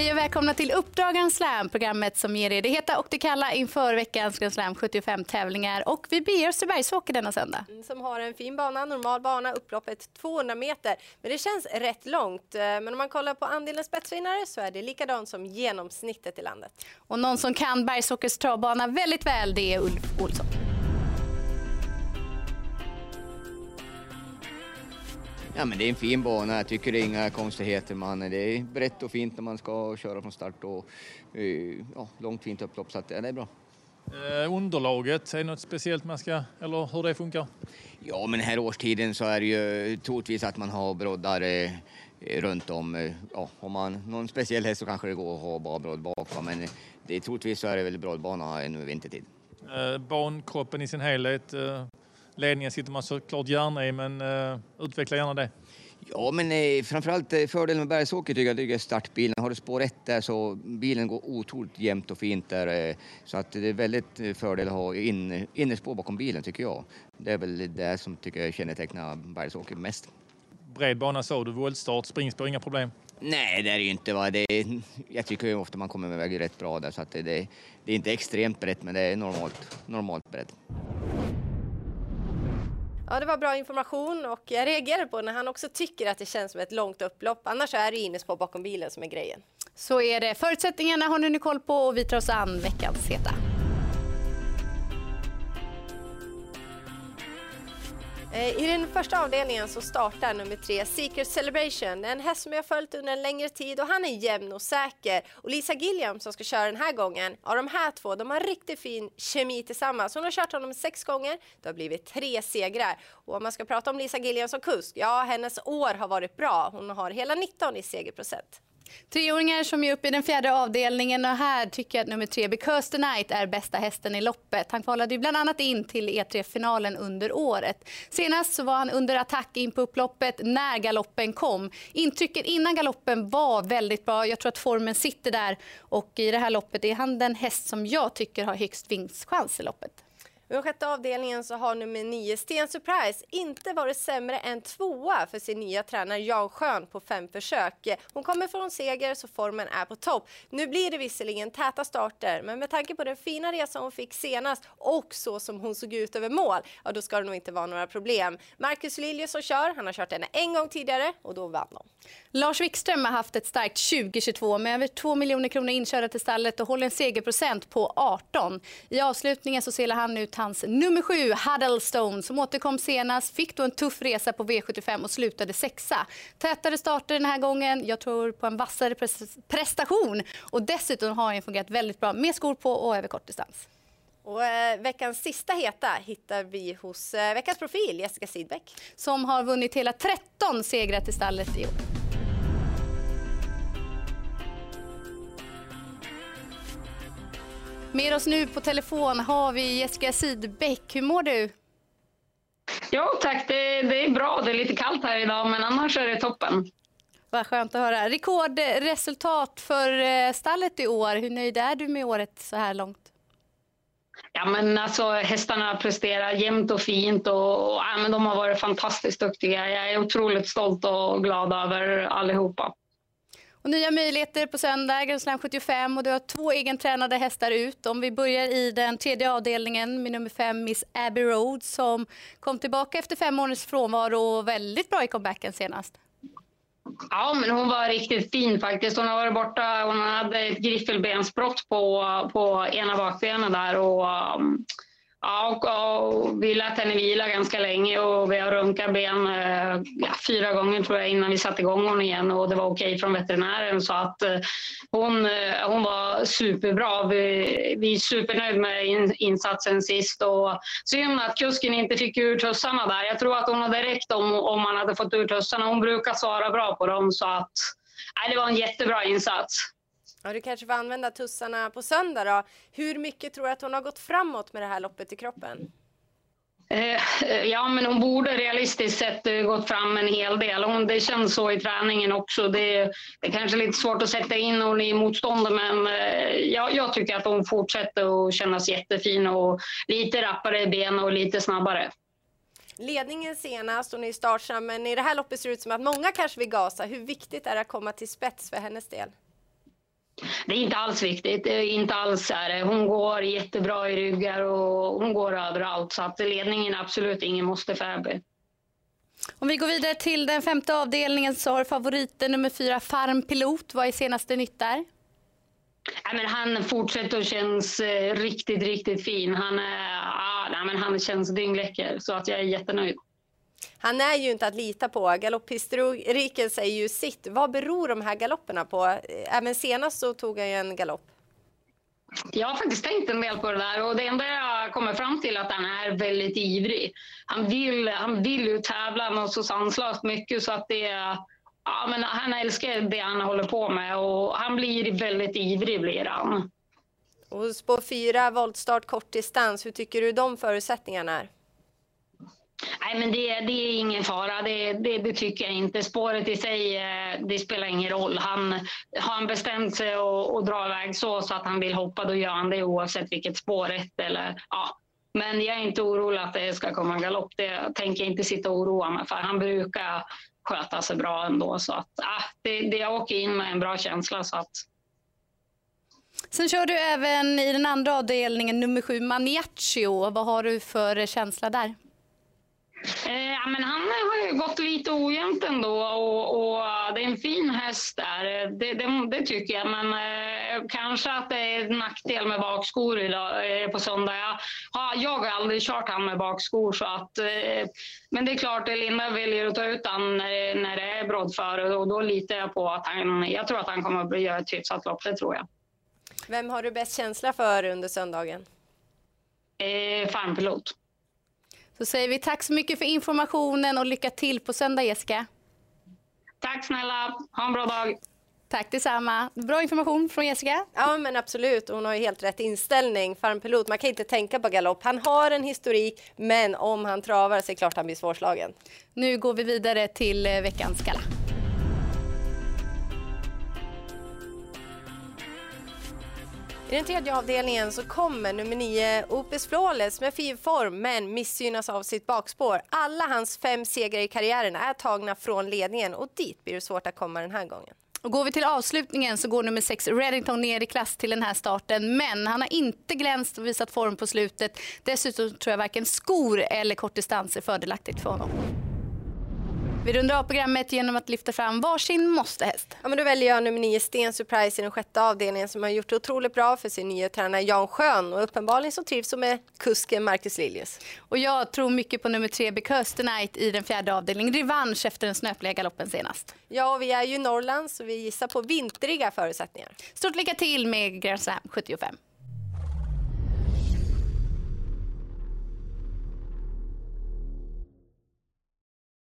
Hej och välkomna till Uppdrag Slam, programmet som ger er det heta och det kalla inför veckans Grand Slam 75 tävlingar. Och vi beger oss till Bergsåker denna söndag. Mm, som har en fin bana, normal bana, upploppet 200 meter. Men det känns rätt långt. Eh, men om man kollar på andelen spetsvinnare så är det likadant som genomsnittet i landet. Och någon som kan Bergsåkers travbana väldigt väl, det är Ulf Olsson. Ja, men det är en fin bana. Jag tycker det är inga konstigheter. Man, det är brett och fint när man ska köra från start och eh, ja, långt fint upplopp så att, ja, det är bra. Eh, underlaget, är det något speciellt man ska, eller hur det funkar? Ja, men den här årstiden så är det ju troligtvis att man har broddar eh, runt om. Eh, ja, har man någon speciell häst så kanske det går att ha bara brodd bak, va? men det är, troligtvis så är det väl broddbana nu vintertid. Eh, bankroppen i sin helhet, eh, ledningen sitter man såklart gärna i, men eh, utveckla gärna det. Ja, men eh, framförallt eh, fördelen med Bergsåker tycker jag är startbilen. Har du spår 1 där så bilen går otroligt jämnt och fint där. Eh, så att det är väldigt eh, fördel att ha in, innerspår bakom bilen tycker jag. Det är väl det som tycker jag kännetecknar Bergsåker mest. Bred bana så du, voltstart, springspår, inga problem. Nej, det är det ju inte. Va? Det är, jag tycker ofta man kommer med väg rätt bra där så att det, det, det är inte extremt brett men det är normalt, normalt brett. Ja, det var bra information och jag reagerar på när han också tycker att det känns som ett långt upplopp. Annars är det innerspår bakom bilen som är grejen. Så är det. Förutsättningarna har ni nu koll på och vi tar oss an veckans heta. Eh, I den första avdelningen så startar nummer tre Secret Celebration. En häst som jag har följt under en längre tid och han är jämn och säker. Och Lisa Gilliam som ska köra den här gången, ja de här två, de har riktigt fin kemi tillsammans. Hon har kört honom sex gånger, det har blivit tre segrar. Och om man ska prata om Lisa Gilliam som kusk, ja hennes år har varit bra. Hon har hela 19 i segerprocent. Treåringar som är uppe i den fjärde avdelningen och här tycker jag att nummer tre, Because the Night, är bästa hästen i loppet. Han kvalade ju bland annat in till E3-finalen under året. Senast så var han under attack in på upploppet när galoppen kom. Intrycket innan galoppen var väldigt bra. Jag tror att formen sitter där och i det här loppet är han den häst som jag tycker har högst vinstchans i loppet. I den sjätte avdelningen så har nummer nio Sten Surprise inte varit sämre än tvåa för sin nya tränare Jan Schön på fem försök. Hon kommer från seger så formen är på topp. Nu blir det visserligen täta starter men med tanke på den fina resan hon fick senast och så som hon såg ut över mål, ja då ska det nog inte vara några problem. Marcus Liljus som kör, han har kört henne en gång tidigare och då vann hon. Lars Wikström har haft ett starkt 2022 med över 2 miljoner kronor inkörda till stallet och håller en segerprocent på 18. I avslutningen så selar han ut hans nummer 7, Huddlestone, som återkom senast, fick då en tuff resa på V75 och slutade sexa. Tätare starter den här gången, jag tror på en vassare prestation och dessutom har han fungerat väldigt bra med skor på och över kortdistans. Och, eh, veckans sista heta hittar vi hos eh, veckans profil, Jessica Sidbeck. Som har vunnit hela 13 segrar till stallet i år. Med oss nu på telefon har vi Jessica Sidbeck. Hur mår du? Jo tack, det, det, är bra. Det är lite kallt här idag men annars är det toppen. Vad skönt att höra. Rekordresultat för eh, stallet i år. Hur nöjd är du med året så här långt? Ja, men alltså, hästarna presterar jämnt och fint och, och ja, men de har varit fantastiskt duktiga. Jag är otroligt stolt och glad över allihopa. Och nya möjligheter på söndag, Grand Slam 75 och du har två egentränade hästar ut. Om vi börjar i den tredje avdelningen med nummer fem Miss Abbey Road som kom tillbaka efter fem månaders frånvaro och väldigt bra i comebacken senast. Ja, men hon var riktigt fin faktiskt. Hon har varit borta. Hon hade ett griffelbensbrott på, på ena bakbenen där och um, Ja, och, och, vi lät henne vila ganska länge och vi har runkat ben eh, ja, fyra gånger tror jag innan vi satte igång hon igen och det var okej från veterinären så att eh, hon, eh, hon var superbra. Vi, vi är supernöjda med in, insatsen sist och synd att kusken inte fick ur tussarna där. Jag tror att hon hade räckt om, om man hade fått ur tussarna. Hon brukar svara bra på dem så att nej, det var en jättebra insats. Ja, du kanske får använda tussarna på söndag då. Hur mycket tror du att hon har gått framåt med det här loppet i kroppen? Eh, ja, men hon borde realistiskt sett eh, gått fram en hel del. Hon, det känns så i träningen också. Det, det är kanske lite svårt att sätta in hon i motståndet men eh, ja, jag tycker att hon fortsätter att kännas jättefin och lite rappare i ben och lite snabbare. Ledningen senast, hon är startsam, men i det här loppet ser det ut som att många kanske vill gasa. Hur viktigt är det att komma till spets för hennes del? Det är inte alls viktigt. Det är inte alls är Hon går jättebra i ryggar och hon går överallt. Så att ledningen är absolut ingen måste för Om vi går vidare till den femte avdelningen så har favoriten nummer fyra Farm Pilot. Vad är senaste nytt där? Ja, men han fortsätter och känns eh, riktigt, riktigt fin. Han, är, ja, men han känns dyngläcker så att jag är jättenöjd. Han är ju inte att lita på. Galopphistoriken säger ju sitt. Vad beror de här galopperna på? Även senast så tog han ju en galopp. Jag har faktiskt tänkt en del på det där och det enda jag kommer fram till är att han är väldigt ivrig. Han vill, han vill ju tävla något så sanslöst mycket så att det ja, men han älskar det han håller på med och han blir väldigt ivrig blir han. Och spår fyra, voltstart, kortdistans, hur tycker du de förutsättningarna är? Nej, men det, det är ingen fara. Det, det, det, tycker jag inte. Spåret i sig, eh, det spelar ingen roll. Han, har han bestämt sig att dra iväg så, så att han vill hoppa, då gör han det oavsett vilket spår eller ja. Men jag är inte orolig att det ska komma en galopp. Det tänker jag inte sitta och oroa mig för. Han brukar sköta sig bra ändå. Så att, ah, det, det, jag åker in med en bra känsla. Så att... Sen kör du även i den andra avdelningen, nummer sju, Maniaccio. Vad har du för känsla där? Eh, men han har ju gått lite ojämnt ändå och, och det är en fin häst där. Det, det, det tycker jag. Men eh, kanske att det är en nackdel med bakskor idag, eh, på söndag. Jag, ja, jag har aldrig kört han med bakskor. Så att, eh, men det är klart, Linda väljer att ta ut han när, när det är broddföre och då litar jag på att han, jag tror att han kommer att göra ett hyfsat lopp, det tror jag. Vem har du bäst känsla för under söndagen? Eh, farmpilot. Så säger vi tack så mycket för informationen och lycka till på söndag Jessica. Tack snälla, ha en bra dag. Tack detsamma. Bra information från Jessica. Ja men absolut, hon har ju helt rätt inställning. Farmpilot, man kan inte tänka på galopp. Han har en historik, men om han travar så är det klart han blir svårslagen. Nu går vi vidare till eh, veckans gala. I den tredje avdelningen så kommer nummer 9 Opus Flawless med fin form men missgynnas av sitt bakspår. Alla hans fem segrar i karriären är tagna från ledningen och dit blir det svårt att komma den här gången. Och går vi till avslutningen så går nummer 6 Reddington ner i klass till den här starten. Men han har inte glänst och visat form på slutet. Dessutom tror jag varken skor eller kortdistans är fördelaktigt för honom. Vi rundar av programmet genom att lyfta fram varsin måstehäst. Ja, men då väljer jag nummer 9 Sten Surprise i den sjätte avdelningen som har gjort det otroligt bra för sin nya tränare Jan Schön och uppenbarligen så trivs med kusken Marcus Liljus. Och jag tror mycket på nummer 3 Because Tonight i den fjärde avdelningen. Revansch efter den snöpliga galoppen senast. Ja, vi är ju Norrland så vi gissar på vintriga förutsättningar. Stort lycka till med Grand Slam 75.